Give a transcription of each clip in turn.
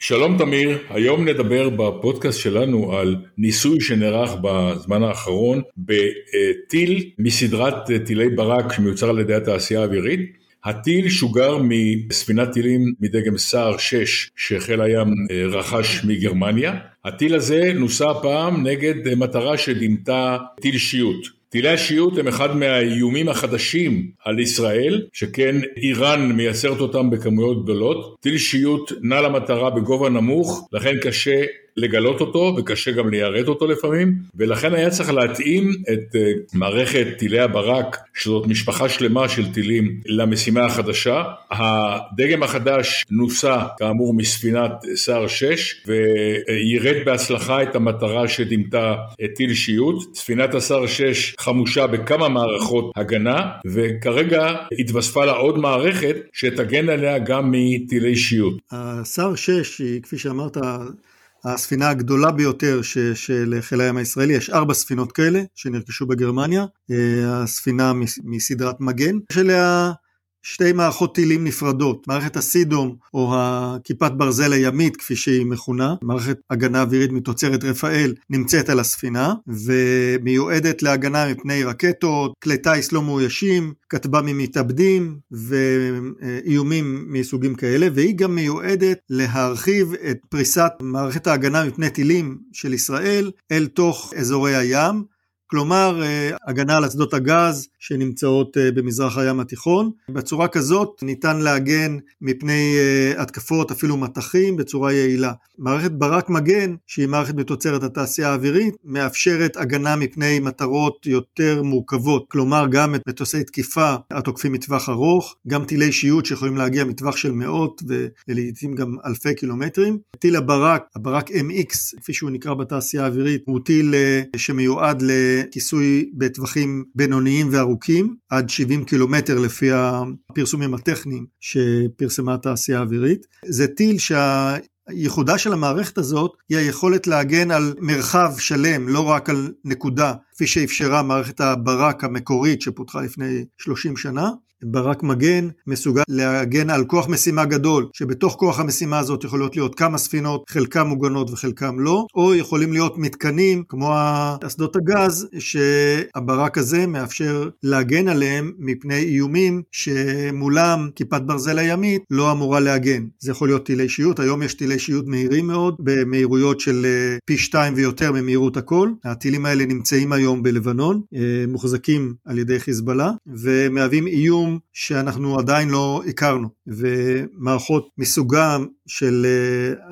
שלום תמיר, היום נדבר בפודקאסט שלנו על ניסוי שנערך בזמן האחרון בטיל מסדרת טילי ברק שמיוצר על ידי התעשייה האווירית. הטיל שוגר מספינת טילים מדגם סער 6 שחיל הים אה, רכש מגרמניה. הטיל הזה נוסע פעם נגד מטרה שדימתה טיל שיוט. טילי השיעוט הם אחד מהאיומים החדשים על ישראל, שכן איראן מייצרת אותם בכמויות גדולות. טיל שיעוט נע למטרה בגובה נמוך, לכן קשה לגלות אותו וקשה גם ליירט אותו לפעמים ולכן היה צריך להתאים את uh, מערכת טילי הברק שזאת משפחה שלמה של טילים למשימה החדשה. הדגם החדש נוסע כאמור מספינת סער 6 ויירט בהצלחה את המטרה שדימתה את טיל שיוט. ספינת הסער 6 חמושה בכמה מערכות הגנה וכרגע התווספה לה עוד מערכת שתגן עליה גם מטילי שיוט. הסער 6 היא כפי שאמרת הספינה הגדולה ביותר ש, של חיל הים הישראלי, יש ארבע ספינות כאלה שנרכשו בגרמניה, אה, הספינה מסדרת מגן, יש עליה שתי מערכות טילים נפרדות, מערכת הסידום או הכיפת ברזל הימית כפי שהיא מכונה, מערכת הגנה אווירית מתוצרת רפאל נמצאת על הספינה ומיועדת להגנה מפני רקטות, כלי טיס לא מאוישים, כטב"מים מתאבדים ואיומים מסוגים כאלה והיא גם מיועדת להרחיב את פריסת מערכת ההגנה מפני טילים של ישראל אל תוך אזורי הים כלומר אה, הגנה על אסדות הגז שנמצאות אה, במזרח הים התיכון. בצורה כזאת ניתן להגן מפני אה, התקפות אפילו מטחים בצורה יעילה. מערכת ברק מגן שהיא מערכת מתוצרת התעשייה האווירית מאפשרת הגנה מפני מטרות יותר מורכבות כלומר גם את מטוסי תקיפה התוקפים מטווח ארוך גם טילי שיוט שיכולים להגיע מטווח של מאות ולעיתים גם אלפי קילומטרים. טיל הברק, הברק MX כפי שהוא נקרא בתעשייה האווירית הוא טיל שמיועד ל... כיסוי בטווחים בינוניים וארוכים, עד 70 קילומטר לפי הפרסומים הטכניים שפרסמה התעשייה האווירית. זה טיל שה... ייחודה של המערכת הזאת היא היכולת להגן על מרחב שלם, לא רק על נקודה, כפי שאפשרה מערכת הברק המקורית שפותחה לפני 30 שנה, ברק מגן מסוגל להגן על כוח משימה גדול, שבתוך כוח המשימה הזאת יכולות להיות כמה ספינות, חלקם מוגנות וחלקם לא, או יכולים להיות מתקנים כמו אסדות הגז, שהברק הזה מאפשר להגן עליהם מפני איומים שמולם כיפת ברזל הימית לא אמורה להגן. זה יכול להיות טילי שיוט, היום יש טילי שיוט מהירים מאוד, במהירויות של אה, פי שתיים ויותר ממהירות הכל. הטילים האלה נמצאים היום בלבנון, אה, מוחזקים על ידי חיזבאללה, ומהווים איום תחום שאנחנו עדיין לא הכרנו ומערכות מסוגם של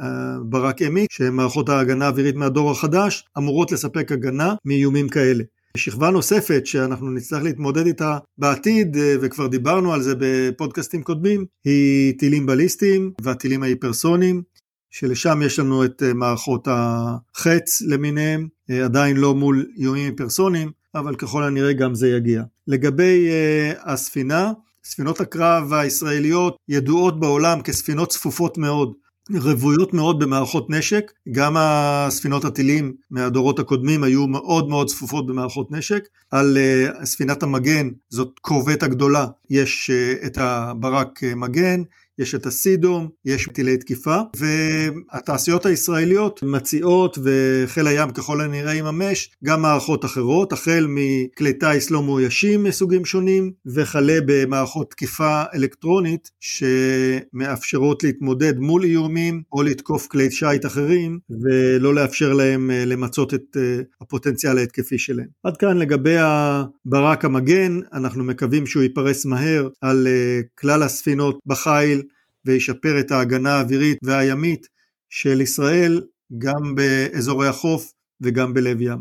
אה, ברק אמי שהן מערכות ההגנה האווירית מהדור החדש אמורות לספק הגנה מאיומים כאלה. שכבה נוספת שאנחנו נצטרך להתמודד איתה בעתיד אה, וכבר דיברנו על זה בפודקאסטים קודמים היא טילים בליסטיים והטילים ההיפרסוניים שלשם יש לנו את אה, מערכות החץ למיניהם עדיין לא מול איומים היפרסוניים אבל ככל הנראה גם זה יגיע. לגבי uh, הספינה, ספינות הקרב הישראליות ידועות בעולם כספינות צפופות מאוד. רוויות מאוד במערכות נשק, גם הספינות הטילים מהדורות הקודמים היו מאוד מאוד צפופות במערכות נשק. על uh, ספינת המגן, זאת קורבט הגדולה, יש uh, את הברק מגן, יש את הסידום, יש טילי תקיפה, והתעשיות הישראליות מציעות וחיל הים ככל הנראה יממש גם מערכות אחרות, החל מכלי טיס לא מאוישים מסוגים שונים, וכלה במערכות תקיפה אלקטרונית שמאפשרות להתמודד מול איומים או לתקוף כלי שיט אחרים ולא לאפשר להם אה, למצות את אה, הפוטנציאל ההתקפי שלהם. עד כאן לגבי הברק המגן, אנחנו מקווים שהוא ייפרס מהר על אה, כלל הספינות בחיל וישפר את ההגנה האווירית והימית של ישראל גם באזורי החוף וגם בלב ים.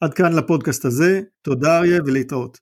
עד כאן לפודקאסט הזה, תודה אריה ולהתראות.